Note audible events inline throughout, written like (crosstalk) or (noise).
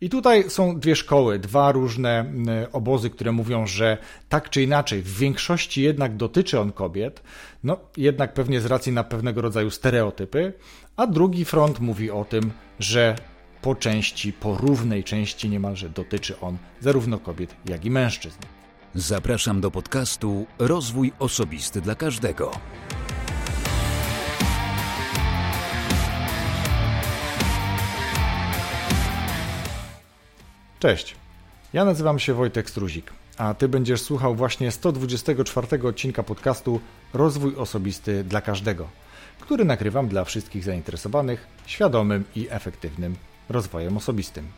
I tutaj są dwie szkoły, dwa różne obozy, które mówią, że tak czy inaczej, w większości jednak dotyczy on kobiet, no jednak pewnie z racji na pewnego rodzaju stereotypy, a drugi front mówi o tym, że po części, po równej części niemalże dotyczy on zarówno kobiet, jak i mężczyzn. Zapraszam do podcastu Rozwój Osobisty dla Każdego. Cześć, ja nazywam się Wojtek Struzik, a Ty będziesz słuchał właśnie 124 odcinka podcastu Rozwój Osobisty dla Każdego, który nagrywam dla wszystkich zainteresowanych świadomym i efektywnym rozwojem osobistym.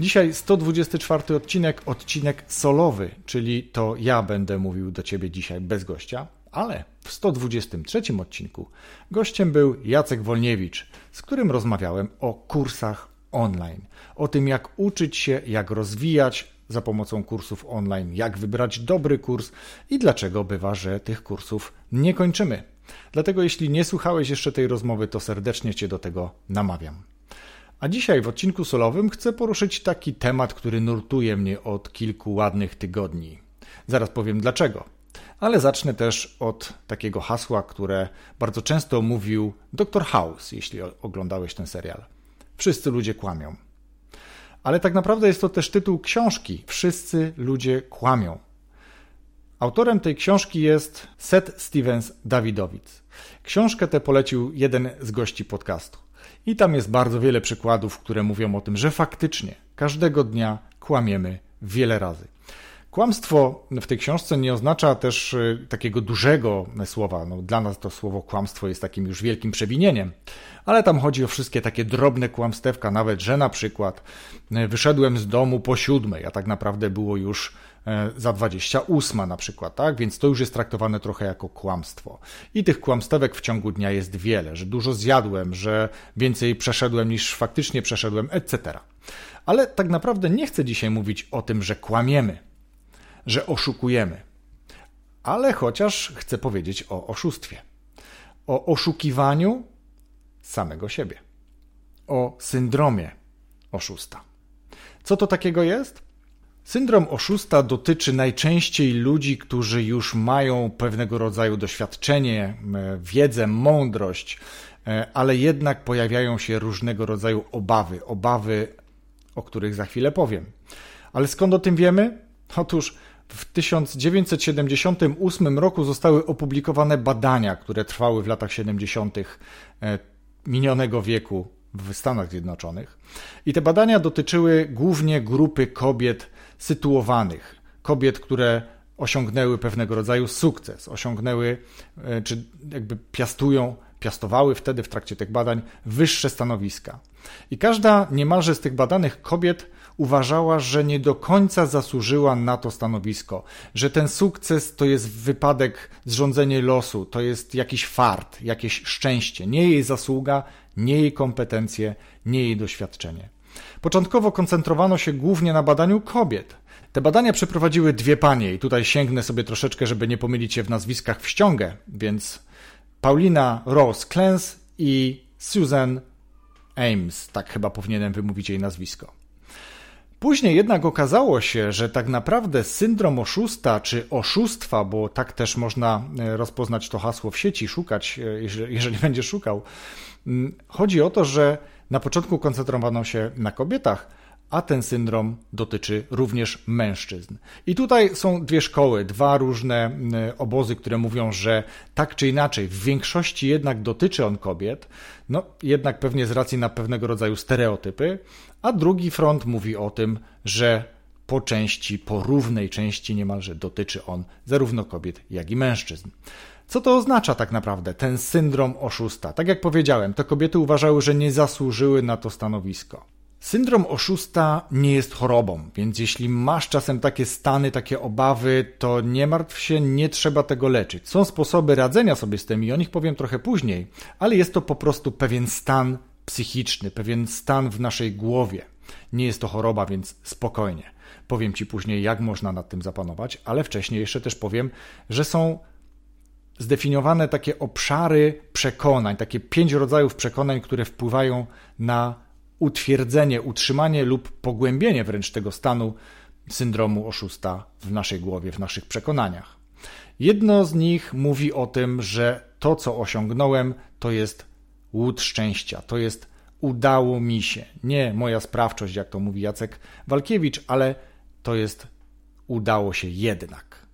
Dzisiaj 124 odcinek, odcinek solowy, czyli to ja będę mówił do Ciebie dzisiaj bez gościa, ale w 123 odcinku gościem był Jacek Wolniewicz, z którym rozmawiałem o kursach online, o tym jak uczyć się, jak rozwijać za pomocą kursów online, jak wybrać dobry kurs i dlaczego bywa, że tych kursów nie kończymy. Dlatego jeśli nie słuchałeś jeszcze tej rozmowy, to serdecznie Cię do tego namawiam. A dzisiaj w odcinku solowym chcę poruszyć taki temat, który nurtuje mnie od kilku ładnych tygodni. Zaraz powiem dlaczego. Ale zacznę też od takiego hasła, które bardzo często mówił Dr. House, jeśli oglądałeś ten serial. Wszyscy ludzie kłamią. Ale tak naprawdę jest to też tytuł książki Wszyscy ludzie kłamią. Autorem tej książki jest Seth Stevens Dawidowicz. Książkę tę polecił jeden z gości podcastu. I tam jest bardzo wiele przykładów, które mówią o tym, że faktycznie każdego dnia kłamiemy wiele razy. Kłamstwo w tej książce nie oznacza też y, takiego dużego słowa. No, dla nas to słowo kłamstwo jest takim już wielkim przewinieniem, ale tam chodzi o wszystkie takie drobne kłamstewka, nawet że na przykład y, wyszedłem z domu po siódmej, a tak naprawdę było już E, za 28 na przykład, tak? Więc to już jest traktowane trochę jako kłamstwo. I tych kłamstewek w ciągu dnia jest wiele, że dużo zjadłem, że więcej przeszedłem niż faktycznie przeszedłem, etc. Ale tak naprawdę nie chcę dzisiaj mówić o tym, że kłamiemy, że oszukujemy. Ale chociaż chcę powiedzieć o oszustwie. O oszukiwaniu samego siebie. O syndromie oszusta. Co to takiego jest? Syndrom oszusta dotyczy najczęściej ludzi, którzy już mają pewnego rodzaju doświadczenie, wiedzę, mądrość, e, ale jednak pojawiają się różnego rodzaju obawy, obawy, o których za chwilę powiem. Ale skąd o tym wiemy? Otóż w 1978 roku zostały opublikowane badania, które trwały w latach 70. E, minionego wieku w Stanach Zjednoczonych. I te badania dotyczyły głównie grupy kobiet sytuowanych, kobiet, które osiągnęły pewnego rodzaju sukces, osiągnęły, e, czy jakby piastują, piastowały wtedy w trakcie tych badań wyższe stanowiska. I każda niemalże z tych badanych kobiet uważała, że nie do końca zasłużyła na to stanowisko, że ten sukces to jest wypadek, zrządzenie losu, to jest jakiś fart, jakieś szczęście, nie jej zasługa, nie jej kompetencje, nie jej doświadczenie. Początkowo koncentrowano się głównie na badaniu kobiet. Te badania przeprowadziły dwie panie i tutaj sięgnę sobie troszeczkę, żeby nie pomylić się w nazwiskach w ściągę, więc Paulina Rose Clance i Susan Ames, tak chyba powinienem wymówić jej nazwisko. Później jednak okazało się, że tak naprawdę syndrom oszusta czy oszustwa, bo tak też można e, rozpoznać to hasło w sieci, szukać, e, jeżeli, (laughs) będzie szukał, mm, chodzi o to, że na początku koncentrowano się na kobietach, a ten syndrom dotyczy również mężczyzn. I tutaj są dwie szkoły, dwa różne obozy, które mówią, że tak czy inaczej, w większości jednak dotyczy on kobiet, no jednak pewnie z racji na pewnego rodzaju stereotypy, a drugi front mówi o tym, że po części, po równej części niemalże dotyczy on zarówno kobiet, jak i mężczyzn. Co to oznacza tak naprawdę, ten syndrom oszusta? Tak jak powiedziałem, te kobiety uważały, że nie zasłużyły na to stanowisko. Syndrom oszusta nie jest chorobą, więc jeśli masz czasem takie stany, takie obawy, to nie martw się, nie trzeba tego leczyć. Są sposoby radzenia sobie z tym i o nich powiem trochę później, ale jest to po prostu pewien stan psychiczny, pewien stan w naszej głowie. Nie jest to choroba, więc spokojnie. Powiem Ci później, jak można nad tym zapanować, ale wcześniej jeszcze też powiem, że są zdefiniowane takie obszary przekonań, takie pięć rodzajów przekonań, które wpływają na utwierdzenie, utrzymanie lub pogłębienie wręcz tego stanu syndromu oszusta w naszej głowie, w naszych przekonaniach. Jedno z nich mówi o tym, że to, co osiągnąłem, to jest łód szczęścia, to jest udało mi się. Nie moja sprawczość, jak to mówi Jacek Walkiewicz, ale to jest udało się jednak.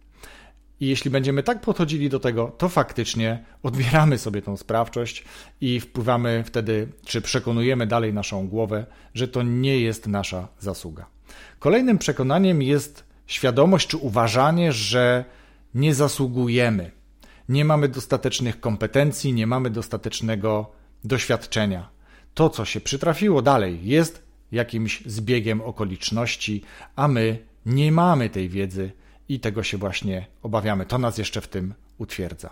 I jeśli będziemy tak podchodzili do tego, to faktycznie odbieramy sobie tą sprawczość i wpływamy wtedy, czy przekonujemy dalej naszą głowę, że to nie jest nasza zasługa. Kolejnym przekonaniem jest świadomość czy uważanie, że nie zasługujemy, nie mamy dostatecznych kompetencji, nie mamy dostatecznego doświadczenia. To, co się przytrafiło dalej, jest jakimś zbiegiem okoliczności, a my nie mamy tej wiedzy i tego się właśnie obawiamy. To nas jeszcze w tym utwierdza.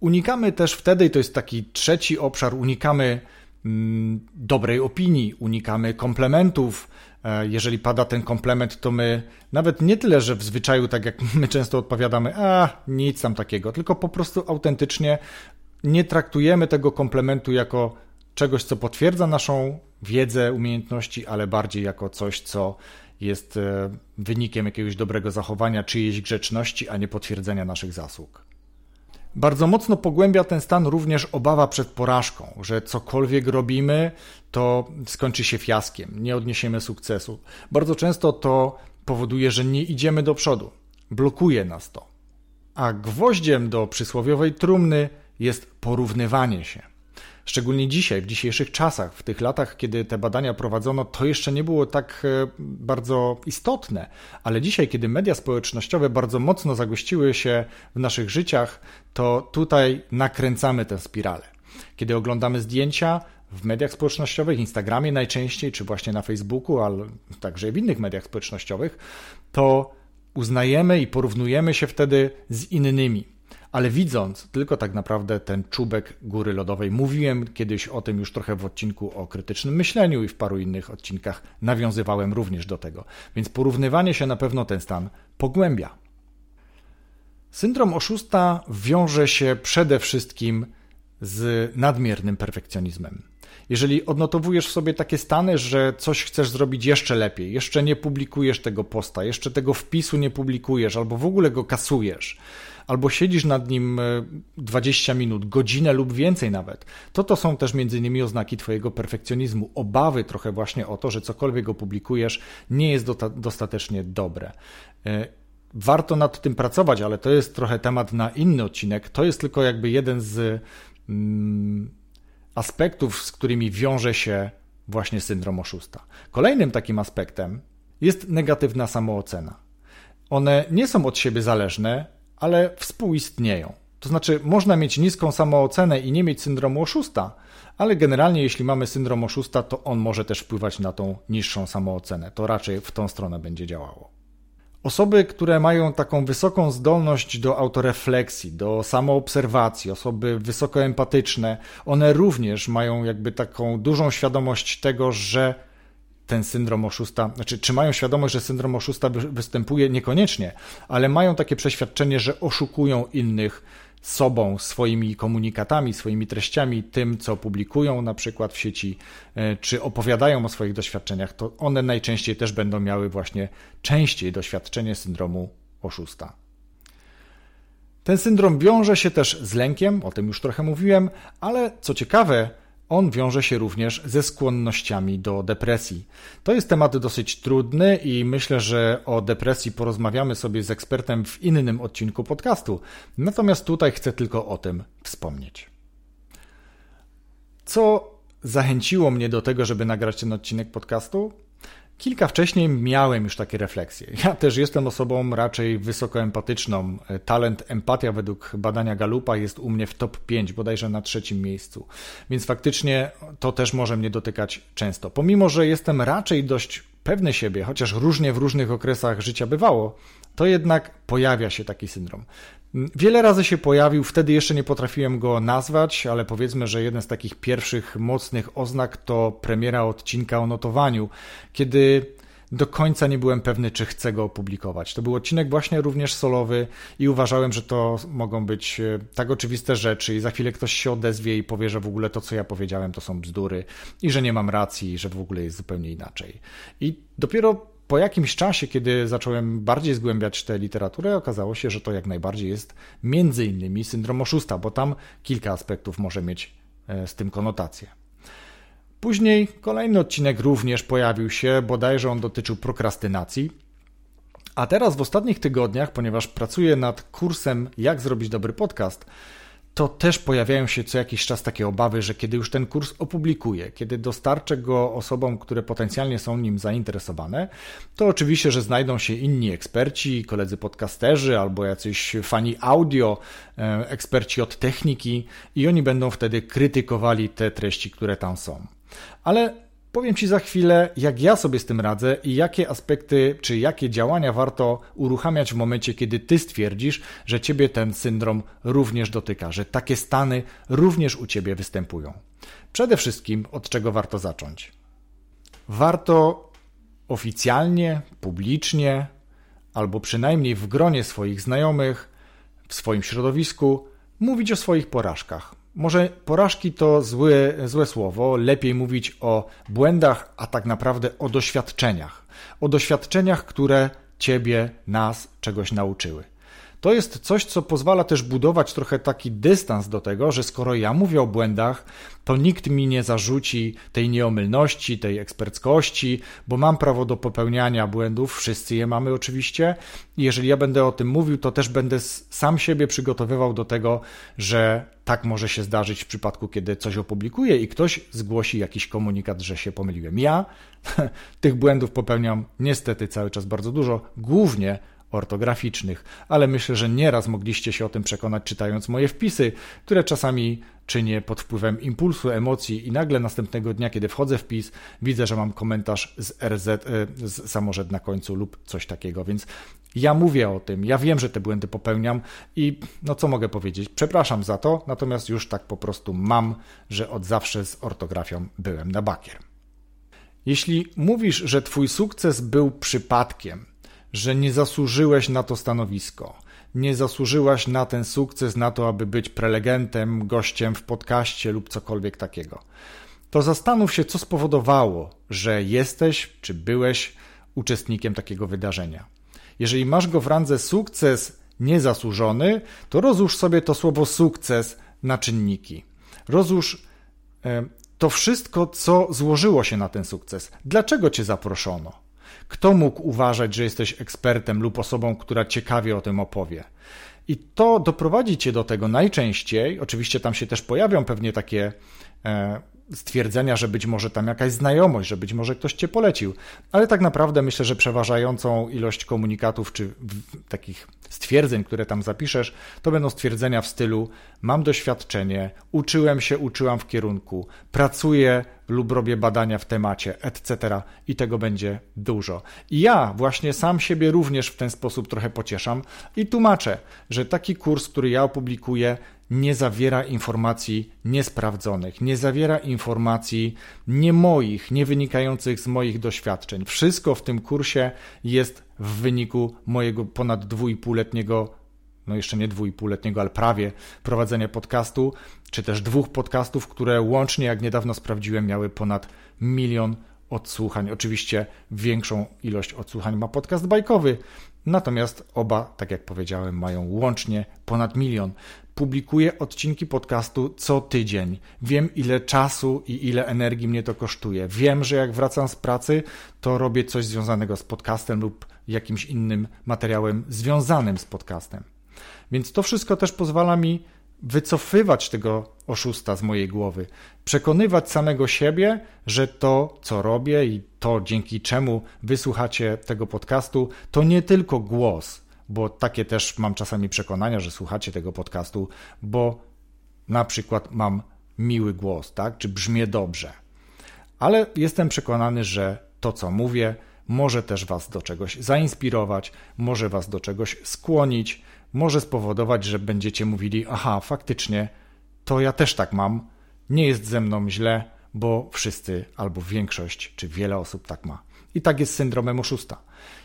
Unikamy też wtedy, to jest taki trzeci obszar, unikamy mm, dobrej opinii, unikamy komplementów. E, jeżeli pada ten komplement, to my nawet nie tyle, że w zwyczaju, tak jak (laughs) my często odpowiadamy, a nic tam takiego, tylko po prostu autentycznie nie traktujemy tego komplementu jako czegoś, co potwierdza naszą wiedzę, umiejętności, ale bardziej jako coś, co jest e, wynikiem jakiegoś dobrego zachowania, czyjejś grzeczności, a nie potwierdzenia naszych zasług. Bardzo mocno pogłębia ten stan również obawa przed porażką, że cokolwiek robimy, to skończy się fiaskiem, nie odniesiemy sukcesu. Bardzo często to powoduje, że nie idziemy do przodu, blokuje nas to. A gwoździem do przysłowiowej trumny jest porównywanie się. Szczególnie dzisiaj, w dzisiejszych czasach, w tych latach, kiedy te badania prowadzono, to jeszcze nie było tak e, bardzo istotne, ale dzisiaj, kiedy media społecznościowe bardzo mocno zagościły się w naszych życiach, to tutaj nakręcamy tę spiralę. Kiedy oglądamy zdjęcia, w mediach społecznościowych, Instagramie najczęściej, czy właśnie na Facebooku, ale także w innych mediach społecznościowych, to uznajemy i porównujemy się wtedy z innymi ale widząc tylko tak naprawdę ten czubek góry lodowej. Mówiłem kiedyś o tym już trochę w odcinku o krytycznym myśleniu i w paru innych odcinkach nawiązywałem również do tego. Więc porównywanie się na pewno ten stan pogłębia. Syndrom oszusta wiąże się przede wszystkim z nadmiernym perfekcjonizmem. Jeżeli odnotowujesz w sobie takie stany, że coś chcesz zrobić jeszcze lepiej, jeszcze nie publikujesz tego posta, jeszcze tego wpisu nie publikujesz, albo w ogóle go kasujesz, albo siedzisz nad nim 20 e, minut, godzinę lub więcej nawet, to to są też między innymi oznaki Twojego perfekcjonizmu, obawy trochę właśnie o to, że cokolwiek opublikujesz nie jest dostatecznie dobre. E, warto nad tym pracować, ale to jest trochę temat na inny odcinek. To jest tylko jakby jeden z mm, aspektów, z którymi wiąże się właśnie syndrom oszusta. Kolejnym takim aspektem jest negatywna samoocena. One nie są od siebie zależne, ale współistnieją. To znaczy, można mieć niską samoocenę i nie mieć syndromu oszusta, ale generalnie, jeśli mamy syndrom oszusta, to on może też wpływać na tą niższą samoocenę. To raczej w tą stronę będzie działało. Osoby, które mają taką wysoką zdolność do autorefleksji, do samoobserwacji, osoby wysoko empatyczne, one również mają jakby taką dużą świadomość tego, że ten syndrom oszusta, znaczy, czy mają świadomość, że syndrom oszusta występuje? Niekoniecznie, ale mają takie przeświadczenie, że oszukują innych sobą, swoimi komunikatami, swoimi treściami, tym, co publikują na przykład w sieci, e, czy opowiadają o swoich doświadczeniach, to one najczęściej też będą miały właśnie częściej doświadczenie syndromu oszusta. Ten syndrom wiąże się też z lękiem, o tym już trochę mówiłem, ale co ciekawe, on wiąże się również ze skłonnościami do depresji. To jest temat dosyć trudny i myślę, że o depresji porozmawiamy sobie z ekspertem w innym odcinku podcastu. Natomiast tutaj chcę tylko o tym wspomnieć. Co zachęciło mnie do tego, żeby nagrać ten odcinek podcastu? Kilka wcześniej miałem już takie refleksje. Ja też jestem osobą raczej wysoko empatyczną. Talent empatia według badania Galupa jest u mnie w top 5, bodajże na trzecim miejscu. Więc faktycznie to też może mnie dotykać często. Pomimo, że jestem raczej dość pewny siebie, chociaż różnie w różnych okresach życia bywało, to jednak pojawia się taki syndrom. Wiele razy się pojawił, wtedy jeszcze nie potrafiłem go nazwać, ale powiedzmy, że jeden z takich pierwszych mocnych oznak to premiera odcinka o notowaniu, kiedy do końca nie byłem pewny, czy chcę go opublikować. To był odcinek właśnie również solowy i uważałem, że to mogą być e, tak oczywiste rzeczy i za chwilę ktoś się odezwie i powie, że w ogóle to, co ja powiedziałem, to są bzdury i że nie mam racji, że w ogóle jest zupełnie inaczej. I dopiero po jakimś czasie, kiedy zacząłem bardziej zgłębiać tę literaturę, okazało się, że to jak najbardziej jest między innymi syndrom oszusta, bo tam kilka aspektów może mieć e, z tym konotację. Później kolejny odcinek również pojawił się, bodajże on dotyczył prokrastynacji. A teraz w ostatnich tygodniach, ponieważ pracuję nad kursem Jak zrobić dobry podcast, to też pojawiają się co jakiś czas takie obawy, że kiedy już ten kurs opublikuję, kiedy dostarczę go osobom, które potencjalnie są nim zainteresowane, to oczywiście, że znajdą się inni eksperci, koledzy podcasterzy albo jacyś fani audio, e, eksperci od techniki i oni będą wtedy krytykowali te treści, które tam są. Ale powiem Ci za chwilę, jak ja sobie z tym radzę i jakie aspekty czy jakie działania warto uruchamiać w momencie, kiedy Ty stwierdzisz, że Ciebie ten syndrom również dotyka, że takie stany również u Ciebie występują. Przede wszystkim, od czego warto zacząć? Warto oficjalnie, publicznie, albo przynajmniej w gronie swoich znajomych, w swoim środowisku, mówić o swoich porażkach. Może porażki to złe, złe słowo, lepiej mówić o błędach, a tak naprawdę o doświadczeniach. O doświadczeniach, które ciebie, nas czegoś nauczyły. To jest coś, co pozwala też budować trochę taki dystans do tego, że skoro ja mówię o błędach, to nikt mi nie zarzuci tej nieomylności, tej eksperckości, bo mam prawo do popełniania błędów, wszyscy je mamy oczywiście. I jeżeli ja będę o tym mówił, to też będę sam siebie przygotowywał do tego, że tak może się zdarzyć w przypadku, kiedy coś opublikuję i ktoś zgłosi jakiś komunikat, że się pomyliłem. Ja (laughs) tych błędów popełniam niestety cały czas bardzo dużo, głównie ortograficznych, ale myślę, że nieraz mogliście się o tym przekonać czytając moje wpisy, które czasami czynię pod wpływem impulsu, emocji i nagle następnego dnia, kiedy wchodzę w wpis, widzę, że mam komentarz z RZ, e, z samorzed na końcu lub coś takiego, więc ja mówię o tym, ja wiem, że te błędy popełniam i no co mogę powiedzieć, przepraszam za to, natomiast już tak po prostu mam, że od zawsze z ortografią byłem na bakier. Jeśli mówisz, że twój sukces był przypadkiem, że nie zasłużyłeś na to stanowisko, nie zasłużyłaś na ten sukces, na to, aby być prelegentem, gościem w podcaście lub cokolwiek takiego. To zastanów się, co spowodowało, że jesteś czy byłeś uczestnikiem takiego wydarzenia. Jeżeli masz go w randze sukces niezasłużony, to rozłóż sobie to słowo sukces na czynniki. Rozłóż to wszystko, co złożyło się na ten sukces. Dlaczego cię zaproszono? Kto mógł uważać, że jesteś ekspertem lub osobą, która ciekawie o tym opowie? I to doprowadzi cię do tego najczęściej. Oczywiście tam się też pojawią pewnie takie e, stwierdzenia, że być może tam jakaś znajomość, że być może ktoś cię polecił, ale tak naprawdę myślę, że przeważającą ilość komunikatów czy takich stwierdzeń, które tam zapiszesz, to będą stwierdzenia w stylu: Mam doświadczenie, uczyłem się, uczyłam w kierunku, pracuję lub robię badania w temacie, etc. I tego będzie dużo. I ja właśnie sam siebie również w ten sposób trochę pocieszam i tłumaczę, że taki kurs, który ja opublikuję, nie zawiera informacji niesprawdzonych, nie zawiera informacji nie moich, nie wynikających z moich doświadczeń. Wszystko w tym kursie jest w wyniku mojego ponad dwójpółletniego, no jeszcze nie dwójpółletniego, ale prawie prowadzenia podcastu, czy też dwóch podcastów, które łącznie, jak niedawno sprawdziłem, miały ponad milion odsłuchań. Oczywiście większą ilość odsłuchań ma podcast bajkowy, natomiast oba, tak jak powiedziałem, mają łącznie ponad milion publikuję odcinki podcastu co tydzień. Wiem, ile czasu i ile energii mnie to kosztuje. Wiem, że jak wracam z pracy, to robię coś związanego z podcastem lub jakimś innym materiałem związanym z podcastem. Więc to wszystko też pozwala mi wycofywać tego oszusta z mojej głowy, przekonywać samego siebie, że to, co robię i to, dzięki czemu wysłuchacie tego podcastu, to nie tylko głos, bo takie też mam czasami przekonania, że słuchacie tego podcastu, bo na przykład mam miły głos, tak? Czy brzmię dobrze. Ale jestem przekonany, że to, co mówię, może też Was do czegoś zainspirować, może Was do czegoś skłonić, może spowodować, że będziecie mówili: Aha, faktycznie, to ja też tak mam, nie jest ze mną źle, bo wszyscy albo większość czy wiele osób tak ma. I tak jest syndromem oszusta.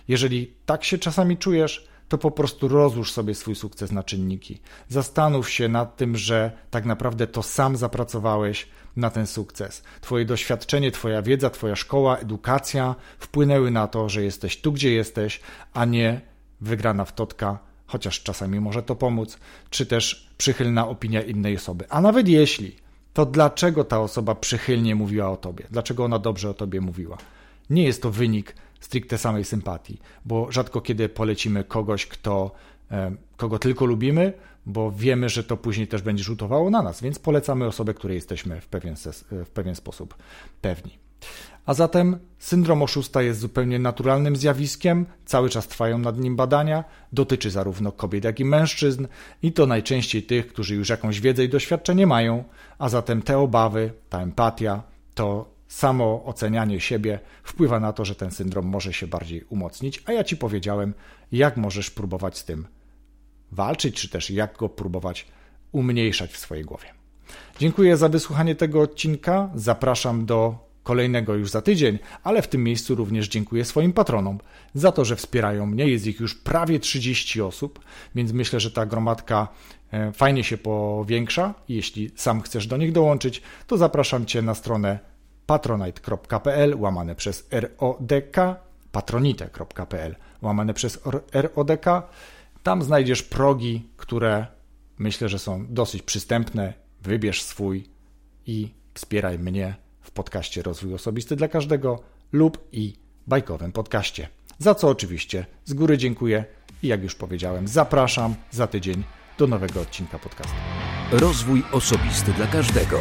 Jeżeli tak się czasami czujesz, to po prostu rozłóż sobie swój sukces na czynniki. Zastanów się nad tym, że tak naprawdę to sam zapracowałeś na ten sukces. Twoje doświadczenie, Twoja wiedza, Twoja szkoła, edukacja wpłynęły na to, że jesteś tu, gdzie jesteś, a nie wygrana w totka, chociaż czasami może to pomóc, czy też przychylna opinia innej osoby. A nawet jeśli, to dlaczego ta osoba przychylnie mówiła o tobie? Dlaczego ona dobrze o tobie mówiła? Nie jest to wynik stricte samej sympatii, bo rzadko kiedy polecimy kogoś, kto, e, kogo tylko lubimy, bo wiemy, że to później też będzie rzutowało na nas, więc polecamy osobę, której jesteśmy w pewien, w pewien sposób pewni. A zatem syndrom oszusta jest zupełnie naturalnym zjawiskiem, cały czas trwają nad nim badania, dotyczy zarówno kobiet, jak i mężczyzn i to najczęściej tych, którzy już jakąś wiedzę i doświadczenie mają, a zatem te obawy, ta empatia, to samo ocenianie siebie wpływa na to, że ten syndrom może się bardziej umocnić, a ja Ci powiedziałem, jak możesz próbować z tym walczyć, czy też jak go próbować umniejszać w swojej głowie. Dziękuję za wysłuchanie tego odcinka. Zapraszam do kolejnego już za tydzień, ale w tym miejscu również dziękuję swoim patronom za to, że wspierają mnie. Jest ich już prawie 30 osób, więc myślę, że ta gromadka e, fajnie się powiększa. Jeśli sam chcesz do nich dołączyć, to zapraszam Cię na stronę patronite.pl łamane przez RODK, patronite.pl łamane przez RODK. Tam znajdziesz progi, które myślę, że są dosyć przystępne. Wybierz swój i wspieraj mnie w podcaście Rozwój Osobisty dla Każdego lub i bajkowym podcaście. Za co oczywiście z góry dziękuję i jak już powiedziałem, zapraszam za tydzień do nowego odcinka podcastu. Rozwój Osobisty dla Każdego.